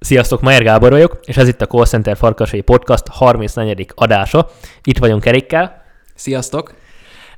Sziasztok, Majer Gábor vagyok, és ez itt a Call Center Farkasai Podcast 34. adása. Itt vagyunk Erikkel. Sziasztok!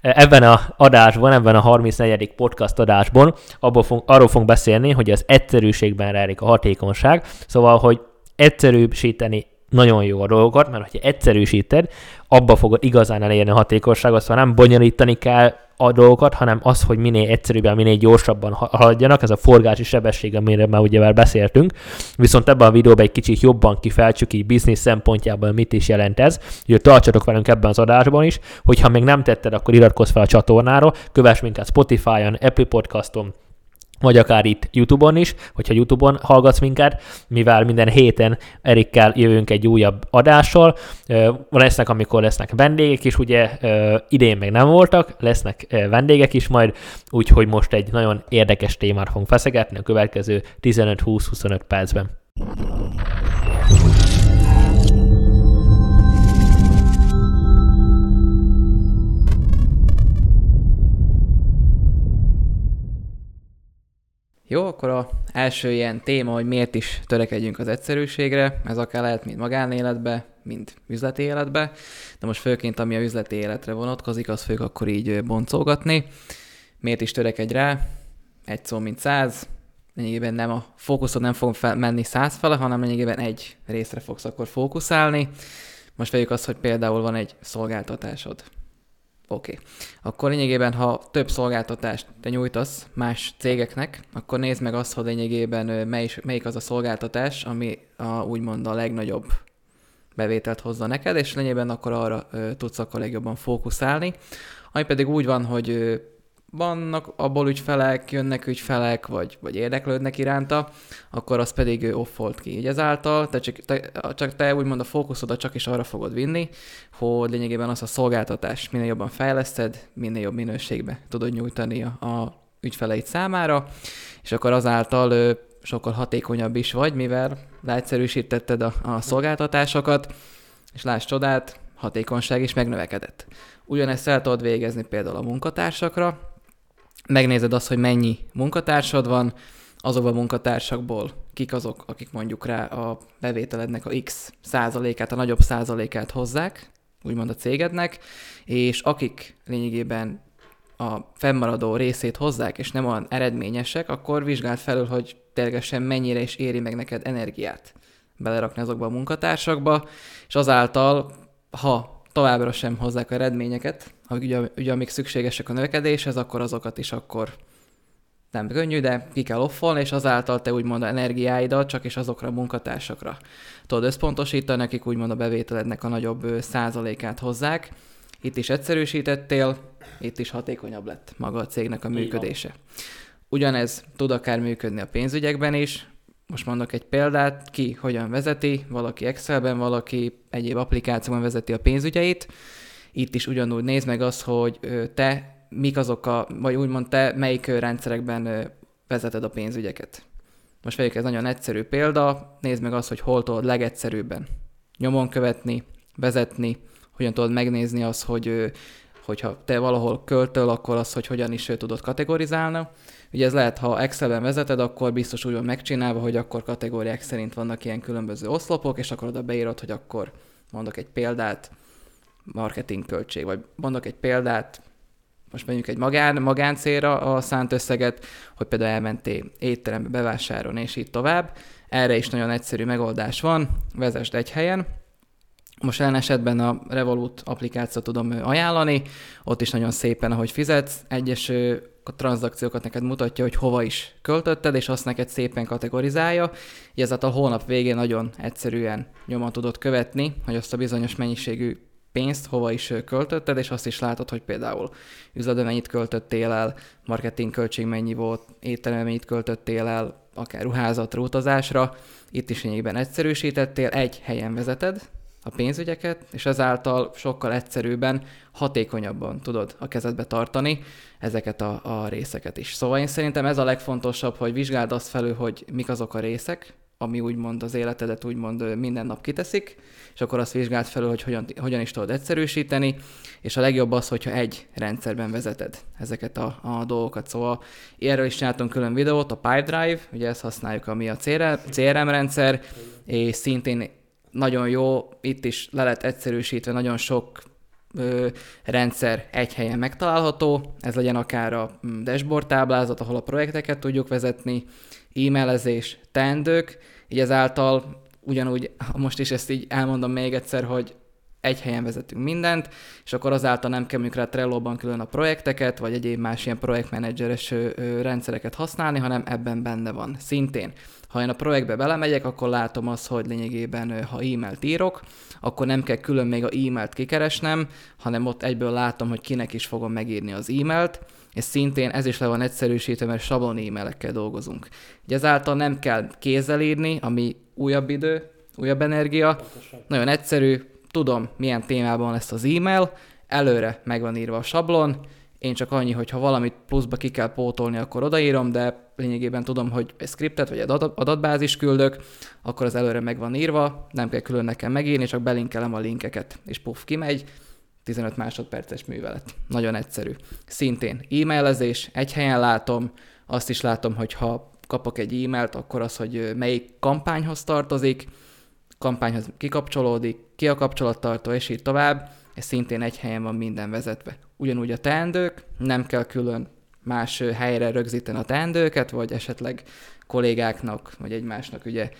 Ebben a adásban, ebben a 34. podcast adásban abból fog, arról fogunk beszélni, hogy az egyszerűségben rejlik a hatékonyság, szóval, hogy egyszerűsíteni nagyon jó a dolgokat, mert ha egyszerűsíted, abba fogod igazán elérni a hatékonyságot, szóval nem bonyolítani kell a dolgokat, hanem az, hogy minél egyszerűbben, minél gyorsabban haladjanak, ez a forgási sebesség, amire már ugye már beszéltünk. Viszont ebben a videóban egy kicsit jobban kifejtsük így biznisz szempontjából, mit is jelent ez. Úgyhogy tartsatok velünk ebben az adásban is, hogyha még nem tetted, akkor iratkozz fel a csatornára, kövess minket Spotify-on, Apple Podcaston, vagy akár itt YouTube-on is, hogyha YouTube-on hallgatsz minket, mivel minden héten Erikkel jövünk egy újabb adással. Lesznek, amikor lesznek vendégek is, ugye idén még nem voltak, lesznek vendégek is majd, úgyhogy most egy nagyon érdekes témát fogunk feszegetni a következő 15-20-25 percben. Jó, akkor a első ilyen téma, hogy miért is törekedjünk az egyszerűségre, ez akár lehet mind magánéletbe, mind üzleti életbe, de most főként ami a üzleti életre vonatkozik, az fők akkor így boncolgatni. Miért is törekedj rá? Egy szó, mint száz, lényegében nem a fókuszod nem fog fel, menni száz fele, hanem lényegében egy részre fogsz akkor fókuszálni. Most vegyük azt, hogy például van egy szolgáltatásod. Oké. Okay. Akkor lényegében, ha több szolgáltatást te nyújtasz más cégeknek, akkor nézd meg azt, hogy lényegében mely, melyik az a szolgáltatás, ami a, úgymond a legnagyobb bevételt hozza neked, és lényegében akkor arra ö, tudsz akkor legjobban fókuszálni. Ami pedig úgy van, hogy vannak abból ügyfelek, jönnek ügyfelek, vagy, vagy érdeklődnek iránta, akkor az pedig off volt ki. Így ezáltal te csak, te, csak te úgymond a fókuszodat csak is arra fogod vinni, hogy lényegében az a szolgáltatás minél jobban fejleszted, minél jobb minőségbe tudod nyújtani a, a ügyfeleid számára, és akkor azáltal ö, sokkal hatékonyabb is vagy, mivel leegyszerűsítetted a, a szolgáltatásokat, és láss csodát, hatékonyság is megnövekedett. Ugyanezt el tudod végezni például a munkatársakra, megnézed azt, hogy mennyi munkatársad van, azokban a munkatársakból kik azok, akik mondjuk rá a bevételednek a X százalékát, a nagyobb százalékát hozzák, úgymond a cégednek, és akik lényegében a fennmaradó részét hozzák, és nem olyan eredményesek, akkor vizsgáld felül, hogy ténylegesen mennyire is éri meg neked energiát belerakni azokba a munkatársakba, és azáltal, ha továbbra sem hozzák a eredményeket, ugye, ugye amik szükségesek a növekedéshez, akkor azokat is akkor nem könnyű, de ki kell offolni, és azáltal te úgymond a energiáidat csak is azokra a munkatársakra tudod összpontosítani, akik úgymond a bevételednek a nagyobb százalékát hozzák. Itt is egyszerűsítettél, itt is hatékonyabb lett maga a cégnek a működése. Ugyanez tud akár működni a pénzügyekben is, most mondok egy példát, ki hogyan vezeti, valaki Excelben, valaki egyéb applikációban vezeti a pénzügyeit. Itt is ugyanúgy nézd meg azt, hogy te mik azok a, vagy úgymond te melyik rendszerekben vezeted a pénzügyeket. Most vegyük ez nagyon egyszerű példa, nézd meg azt, hogy hol tudod legegyszerűbben nyomon követni, vezetni, hogyan tudod megnézni azt, hogy hogyha te valahol költöl, akkor az, hogy hogyan is tudod kategorizálni. Ugye ez lehet, ha Excelben vezeted, akkor biztos úgy van megcsinálva, hogy akkor kategóriák szerint vannak ilyen különböző oszlopok, és akkor oda beírod, hogy akkor mondok egy példát, marketing költség, vagy mondok egy példát, most mondjuk egy magán, magáncélra a szánt összeget, hogy például elmentél étterembe bevásárolni, és így tovább. Erre is nagyon egyszerű megoldás van, vezesd egy helyen, most jelen esetben a Revolut applikációt tudom ajánlani, ott is nagyon szépen, ahogy fizetsz, egyes a tranzakciókat neked mutatja, hogy hova is költötted, és azt neked szépen kategorizálja. Így ezáltal a hónap végén nagyon egyszerűen nyomon tudod követni, hogy azt a bizonyos mennyiségű pénzt hova is költötted, és azt is látod, hogy például üzletben mennyit költöttél el, marketing költség mennyi volt, étteremben mennyit költöttél el, akár ruházatra, utazásra. Itt is lényegében egyszerűsítettél, egy helyen vezeted, a pénzügyeket, és ezáltal sokkal egyszerűbben, hatékonyabban tudod a kezedbe tartani ezeket a, a részeket is. Szóval én szerintem ez a legfontosabb, hogy vizsgáld azt felül, hogy mik azok a részek, ami úgymond az életedet úgymond minden nap kiteszik, és akkor azt vizsgált felül, hogy hogyan, hogyan is tudod egyszerűsíteni, és a legjobb az, hogyha egy rendszerben vezeted ezeket a, a dolgokat. Szóval erről is csináltunk külön videót, a Pipedrive, ugye ezt használjuk, ami a CRM rendszer, és szintén nagyon jó, itt is le lett egyszerűsítve, nagyon sok ö, rendszer egy helyen megtalálható, ez legyen akár a mm, dashboard táblázat, ahol a projekteket tudjuk vezetni, e-mailezés, teendők, így ezáltal ugyanúgy, most is ezt így elmondom még egyszer, hogy egy helyen vezetünk mindent, és akkor azáltal nem kell rá Trello-ban külön a projekteket, vagy egyéb más ilyen projektmenedzseres rendszereket használni, hanem ebben benne van szintén. Ha én a projektbe belemegyek, akkor látom azt, hogy lényegében, ha e-mailt írok, akkor nem kell külön még a e-mailt kikeresnem, hanem ott egyből látom, hogy kinek is fogom megírni az e-mailt, és szintén ez is le van egyszerűsítve, mert sablon e-mailekkel dolgozunk. Ugye ezáltal nem kell kézzel írni, ami újabb idő, újabb energia. Nagyon egyszerű, tudom, milyen témában lesz az e-mail, előre meg van írva a sablon, én csak annyi, hogy ha valamit pluszba ki kell pótolni, akkor odaírom, de lényegében tudom, hogy egy scriptet vagy egy adatbázis küldök, akkor az előre meg van írva, nem kell külön nekem megírni, csak belinkelem a linkeket, és puff, kimegy, 15 másodperces művelet. Nagyon egyszerű. Szintén e-mailezés, egy helyen látom, azt is látom, hogy ha kapok egy e-mailt, akkor az, hogy melyik kampányhoz tartozik, kampányhoz kikapcsolódik, ki a kapcsolattartó, és így tovább. Ez szintén egy helyen van minden vezetve. Ugyanúgy a teendők, nem kell külön más helyre rögzíteni a teendőket, vagy esetleg kollégáknak, vagy egymásnak ugye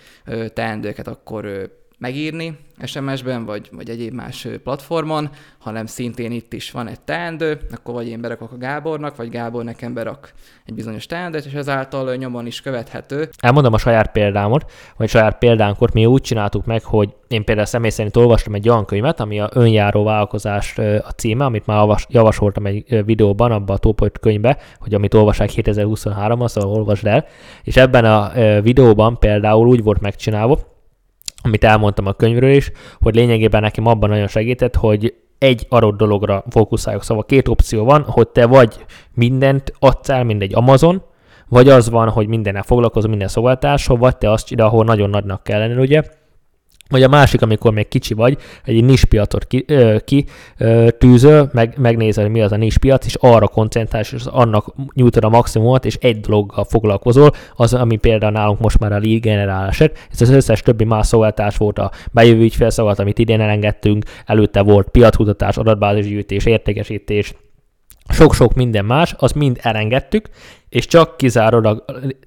teendőket akkor megírni SMS-ben, vagy, vagy egyéb más platformon, hanem szintén itt is van egy teendő, akkor vagy én berakok a Gábornak, vagy Gábor nekem berak egy bizonyos teendőt, és ezáltal nyomon is követhető. Elmondom a saját példámot, vagy saját példánkot, mi úgy csináltuk meg, hogy én például személy szerint olvastam egy olyan könyvet, ami a önjáró vállalkozás a címe, amit már javasoltam egy videóban, abban a Top könyvbe, hogy amit olvasák 2023-ban, szóval olvasd el, és ebben a videóban például úgy volt megcsinálva, amit elmondtam a könyvről is, hogy lényegében nekem abban nagyon segített, hogy egy adott dologra fókuszáljak. Szóval két opció van, hogy te vagy mindent adsz el, mindegy Amazon, vagy az van, hogy mindennel foglalkozol, minden szolgáltással, vagy te azt ide, ahol nagyon nagynak kell lenni, ugye, vagy a másik, amikor még kicsi vagy, egy nispiacot ki, ö, ki ö, tűzöl, meg, megnézed, mi az a nispiac, és arra koncentrálsz, és annak nyújtod a maximumot, és egy dologgal foglalkozol, az, ami például nálunk most már a lead generálás. Ez az összes többi más szolgáltás volt a bejövő ügyfélszolgálat, amit idén elengedtünk, előtte volt piacutatás, adatbázisgyűjtés, értékesítés, sok-sok minden más, azt mind elengedtük, és csak kizárólag,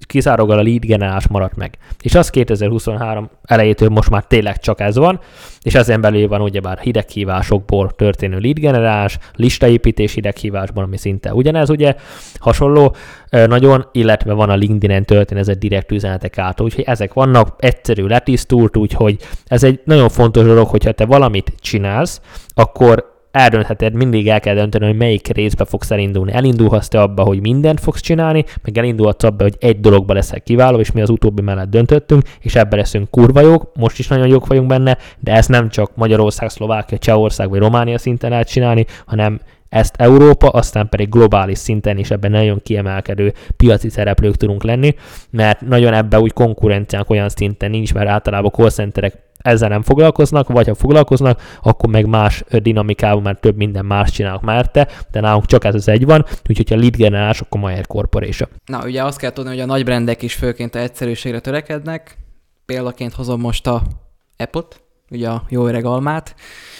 kizárólag a lead generálás maradt meg. És az 2023 elejétől most már tényleg csak ez van, és ezen belül van ugyebár hideghívásokból történő lead generálás, listaépítés hideghívásban, ami szinte ugyanez, ugye hasonló nagyon, illetve van a LinkedIn-en történő ez egy direkt üzenetek által, úgyhogy ezek vannak, egyszerű, letisztult, úgyhogy ez egy nagyon fontos dolog, hogyha te valamit csinálsz, akkor eldöntheted, mindig el kell dönteni, hogy melyik részbe fogsz elindulni. Elindulhatsz te abba, hogy mindent fogsz csinálni, meg elindulhatsz abba, hogy egy dologba leszel kiváló, és mi az utóbbi mellett döntöttünk, és ebben leszünk kurva jók, most is nagyon jók vagyunk benne, de ezt nem csak Magyarország, Szlovákia, Csehország vagy Románia szinten lehet csinálni, hanem ezt Európa, aztán pedig globális szinten is ebben nagyon kiemelkedő piaci szereplők tudunk lenni, mert nagyon ebben úgy konkurenciánk olyan szinten nincs, mert általában call centerek ezzel nem foglalkoznak, vagy ha foglalkoznak, akkor meg más dinamikában, mert több minden más csinálnak már te, de nálunk csak ez az egy van, úgyhogy ha lead generálás, akkor Mayer Corporation. Na, ugye azt kell tudni, hogy a nagy brendek is főként a egyszerűségre törekednek. Példaként hozom most a Apple-t, ugye a jó öreg almát.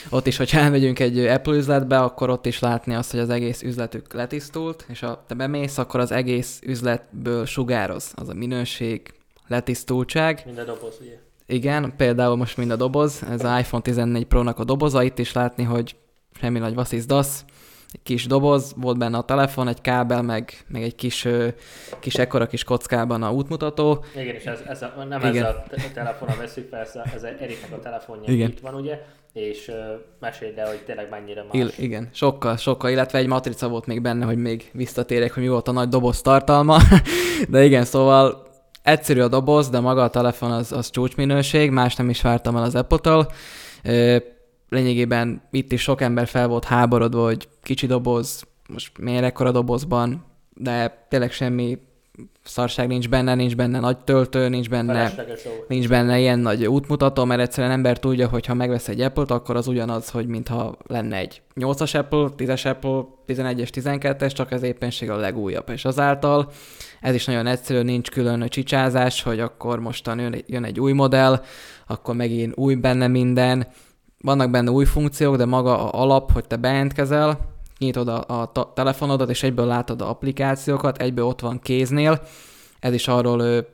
Ott is, hogyha elmegyünk egy Apple üzletbe, akkor ott is látni azt, hogy az egész üzletük letisztult, és ha te bemész, akkor az egész üzletből sugároz az a minőség, letisztultság. Minden doboz, ugye? Igen, például most mind a doboz, ez az iPhone 14 Pro-nak a doboza, itt is látni, hogy semmi nagy vasszizdasz, egy kis doboz, volt benne a telefon, egy kábel, meg, meg egy kis, kis ekkora kis kockában a útmutató. Igen, és ez, ez a, nem Igen. ez a telefon veszük fel, ez, Eriknek a telefonja Igen. itt van, ugye, és uh, meséld el, hogy tényleg mennyire más. Il, igen, sokkal, sokkal, illetve egy matrica volt még benne, hogy még visszatérek, hogy mi volt a nagy doboz tartalma, de igen, szóval Egyszerű a doboz, de maga a telefon az, az csúcsminőség, más nem is vártam el az Apple-től. Lényegében itt is sok ember fel volt háborodva, hogy kicsi doboz, most miért ekkora dobozban, de tényleg semmi szarság nincs benne, nincs benne nagy töltő, nincs benne, nincs benne ilyen nagy útmutató, mert egyszerűen ember tudja, hogy ha megvesz egy Apple-t, akkor az ugyanaz, hogy mintha lenne egy 8-as Apple, 10-es Apple, 11-es, 12-es, csak ez éppenség a legújabb. És azáltal ez is nagyon egyszerű, nincs külön csicsázás, hogy akkor mostan jön, jön egy új modell, akkor megint új benne minden. Vannak benne új funkciók, de maga a alap, hogy te bejelentkezel, nyitod a, a telefonodat, és egyből látod a applikációkat, egyből ott van kéznél. Ez is arról,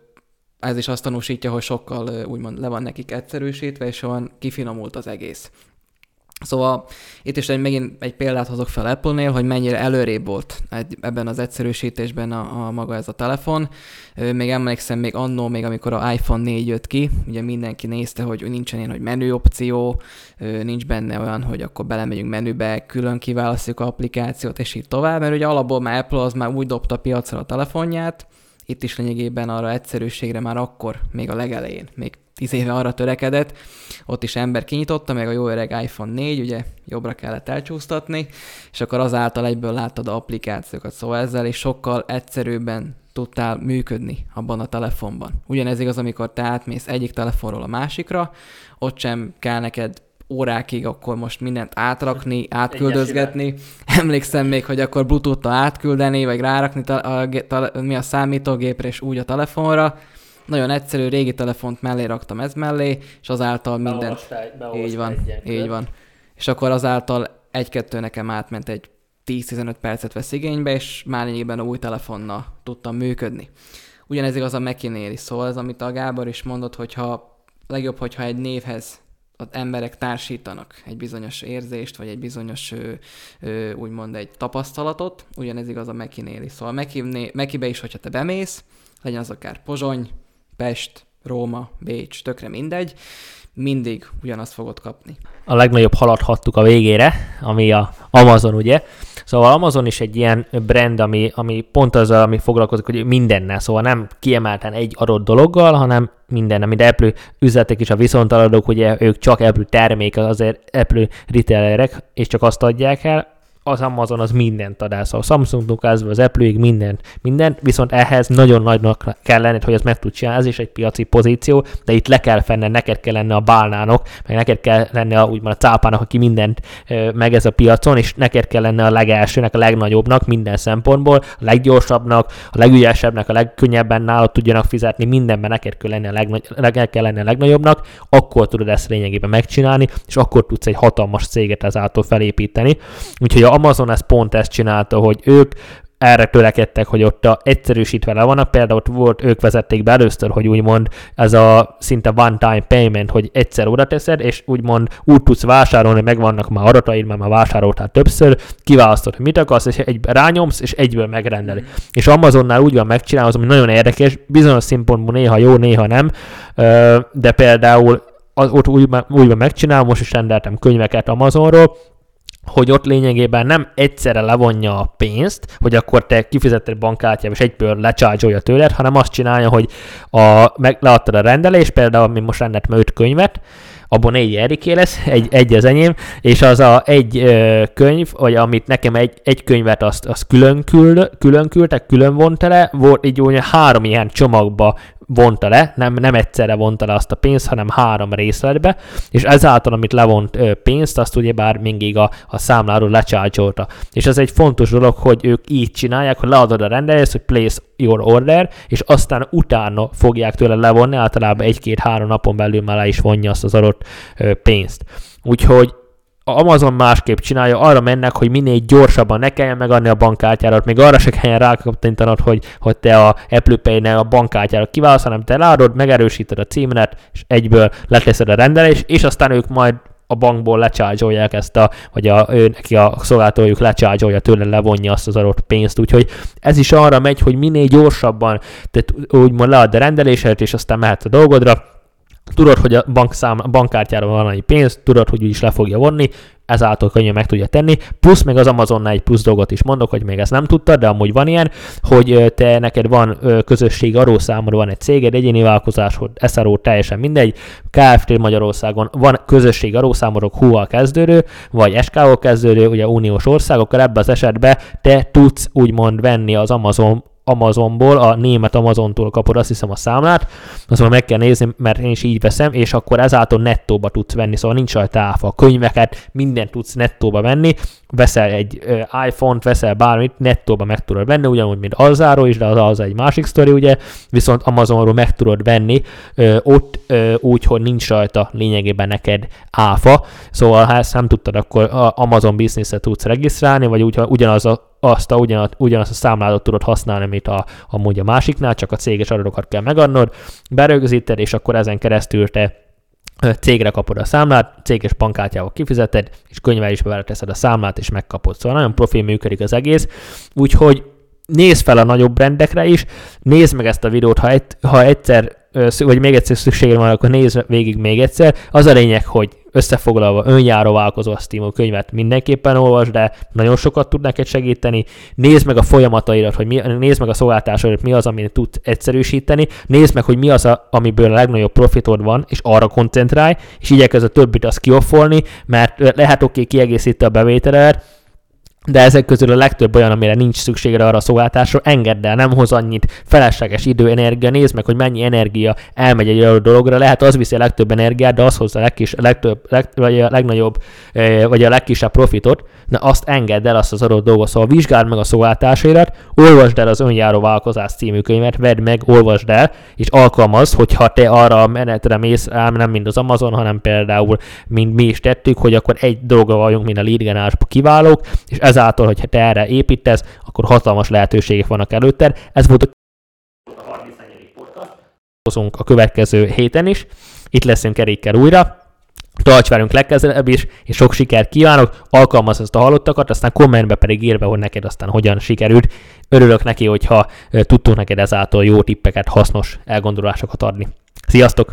ez is azt tanúsítja, hogy sokkal úgymond le van nekik egyszerűsítve, és olyan kifinomult az egész. Szóval itt is egy, megint egy példát hozok fel Apple-nél, hogy mennyire előrébb volt ebben az egyszerűsítésben a, a maga ez a telefon. Még emlékszem, még annó, még amikor a iPhone 4 jött ki, ugye mindenki nézte, hogy nincsen ilyen, hogy menü opció, nincs benne olyan, hogy akkor belemegyünk menübe, külön kiválasztjuk a applikációt, és így tovább, mert ugye alapból már Apple az már úgy dobta piacra a telefonját, itt is lényegében arra egyszerűségre már akkor, még a legelején, még tíz éve arra törekedett, ott is ember kinyitotta, meg a jó öreg iPhone 4, ugye jobbra kellett elcsúsztatni, és akkor azáltal egyből láttad a applikációkat, szóval ezzel is sokkal egyszerűbben tudtál működni abban a telefonban. Ugyanez igaz, amikor te átmész egyik telefonról a másikra, ott sem kell neked órákig akkor most mindent átrakni, átküldözgetni. Emlékszem még, hogy akkor bluetooth átküldeni, vagy rárakni ta- a, ta- mi a számítógépre, és úgy a telefonra. Nagyon egyszerű, régi telefont mellé raktam ez mellé, és azáltal mindent... így van, így van. És akkor azáltal egy-kettő nekem átment egy 10-15 percet vesz igénybe, és már lényegében új telefonnal tudtam működni. Ugyanez igaz a Mac-nél is, szóval ez, amit a Gábor is mondott, hogyha legjobb, hogyha egy névhez az emberek társítanak egy bizonyos érzést, vagy egy bizonyos, ö, ö, úgymond egy tapasztalatot, ugyanez igaz a Mekinél is. Szóval Mekibe is, hogyha te bemész, legyen az akár Pozsony, Pest, Róma, Bécs, tökre mindegy, mindig ugyanazt fogod kapni. A legnagyobb halat hattuk a végére, ami a Amazon, ugye? Szóval Amazon is egy ilyen brand, ami, ami pont az, ami foglalkozik, hogy mindennel, szóval nem kiemelten egy adott dologgal, hanem minden, mint Apple üzletek is a viszontaladók, ugye ők csak Apple termék, azért Apple retailerek, és csak azt adják el, az Amazon az mindent ad szóval Samsungtól kezdve az Apple-ig mindent, mindent, viszont ehhez nagyon nagynak kell lenned, hogy ez meg tud csinálni, ez is egy piaci pozíció, de itt le kell fenne, neked kell lenne a bálnának, meg neked kell lenne a, úgymond a cápának, aki mindent meg ez a piacon, és neked kell lenne a legelsőnek, a legnagyobbnak minden szempontból, a leggyorsabbnak, a legügyesebbnek, a legkönnyebben nálad tudjanak fizetni, mindenben neked kell lenni a, legnagy, kell lenni a legnagyobbnak, akkor tudod ezt lényegében megcsinálni, és akkor tudsz egy hatalmas céget ezáltal felépíteni. Úgyhogy Amazon ezt pont ezt csinálta, hogy ők erre törekedtek, hogy ott a egyszerűsítve le vannak, például ott volt, ők vezették be először, hogy úgymond ez a szinte one-time payment, hogy egyszer oda teszed, és úgymond úgy tudsz vásárolni, megvannak már adataid, mert már vásároltál többször, kiválasztod, hogy mit akarsz, és egy rányomsz, és egyből megrendeli. Mm. És Amazonnál úgy van megcsinálva, ami nagyon érdekes, bizonyos szempontból néha jó, néha nem, de például az, ott úgy, úgy van megcsinálva, most is rendeltem könyveket Amazonról, hogy ott lényegében nem egyszerre levonja a pénzt, hogy akkor te kifizetted bankkártyával, és egyből lecsárgyolja tőled, hanem azt csinálja, hogy a, meg, leadtad a rendelést, például mi most rendeltem öt könyvet, abban négy Eriké lesz, egy, egy az enyém, és az a egy ö, könyv, vagy amit nekem egy, egy könyvet azt, azt külön, küld, külön küldtek, külön vonta le, volt így olyan három ilyen csomagba vonta le, nem, nem egyszerre vonta le azt a pénzt, hanem három részletbe, és ezáltal, amit levont ö, pénzt, azt ugye bár mindig a, a számláról lecsárcsolta. És ez egy fontos dolog, hogy ők így csinálják, hogy leadod a rendelést, hogy place your order, és aztán utána fogják tőle levonni, általában egy-két-három napon belül már le is vonja azt az adott pénzt. Úgyhogy Amazon másképp csinálja, arra mennek, hogy minél gyorsabban ne kelljen megadni a bankkártyárat, még arra se kelljen rákaptintanod, hogy, hogy te a Apple Pay-nél a bankkártyárat kiválasz, hanem te leadod, megerősíted a címnet, és egyből leteszed a rendelést, és aztán ők majd a bankból lecsárgyolják ezt a, vagy a, ő, neki a szolgáltatójuk lecsárgyolja tőle, levonja azt az adott pénzt, úgyhogy ez is arra megy, hogy minél gyorsabban te úgymond lead a rendelésed, és aztán mehetsz a dolgodra, Tudod, hogy a bankszám, bankkártyára van annyi pénz, tudod, hogy úgyis le fogja vonni, ezáltal könnyen meg tudja tenni. Plusz még az Amazonnál egy plusz dolgot is mondok, hogy még ezt nem tudtad, de amúgy van ilyen, hogy te neked van közösség arószámod, van egy céged, egyéni vállalkozásod, SRO, teljesen mindegy, KFT Magyarországon van közösség arószámodok HUA kezdődő, vagy SKO kezdődő, ugye uniós országokkal ebben az esetben te tudsz úgymond venni az Amazon Amazonból, a német Amazontól kapod azt hiszem a számlát, azt meg kell nézni, mert én is így veszem, és akkor ezáltal nettóba tudsz venni, szóval nincs rajta áfa. A könyveket, mindent tudsz nettóba venni, veszel egy iPhone-t, veszel bármit, nettóba meg tudod venni, ugyanúgy, mint Alzáról is, de az az egy másik sztori, ugye, viszont Amazonról meg tudod venni, ott uh, úgy, hogy nincs rajta lényegében neked áfa, szóval ha ezt nem tudtad, akkor Amazon Business-re tudsz regisztrálni, vagy úgy, ugyanaz a azt a, ugyanaz, ugyanaz a számládat tudod használni, mint a, amúgy a másiknál, csak a céges adatokat kell megadnod, berögzíted, és akkor ezen keresztül te cégre kapod a számlát, céges bankkártyával kifizeted, és is beveleteszed a számlát, és megkapod. Szóval nagyon profi működik az egész, úgyhogy nézd fel a nagyobb rendekre is, nézd meg ezt a videót, ha, egy, ha egyszer, vagy még egyszer szükséged van, akkor nézd végig még egyszer. Az a lényeg, hogy összefoglalva önjáró válkozó a könyvet mindenképpen olvasd, de nagyon sokat tud neked segíteni. Nézd meg a folyamataidat, hogy mi, nézd meg a szolgáltásaidat, mi az, amit tud egyszerűsíteni, nézd meg, hogy mi az, a, amiből a legnagyobb profitod van, és arra koncentrálj, és igyekezz a többit azt kioffolni, mert lehet oké okay, kiegészíti a bevételedet, de ezek közül a legtöbb olyan, amire nincs szükségre arra a szolgáltásra, engedd el, nem hoz annyit. Felesleges idő, energia, nézd meg, hogy mennyi energia elmegy egy adott dologra, lehet az viszi a legtöbb energiát, de az hozza a, legkis, a legtöbb, leg, vagy a legnagyobb, eh, vagy a legkisebb profitot, na azt engedd el azt az adott dolgot, szóval vizsgáld meg a szolgáltásaidat, olvasd el az önjáró vállalkozás című könyvet, vedd meg, olvasd el, és alkalmazd, hogyha te arra a menetre mész, ám nem mind az Amazon, hanem például, mint mi is tettük, hogy akkor egy dolga vagyunk, mint a lead kiválók, és ezáltal, hogyha te erre építesz, akkor hatalmas lehetőségek vannak előtted. Ez volt a 34. podcast. a következő héten is. Itt leszünk Erikkel újra. Tarts velünk legközelebb is, és sok sikert kívánok, alkalmaz ezt a hallottakat, aztán kommentbe pedig írva, hogy neked aztán hogyan sikerült. Örülök neki, hogyha tudtunk neked ezáltal jó tippeket, hasznos elgondolásokat adni. Sziasztok!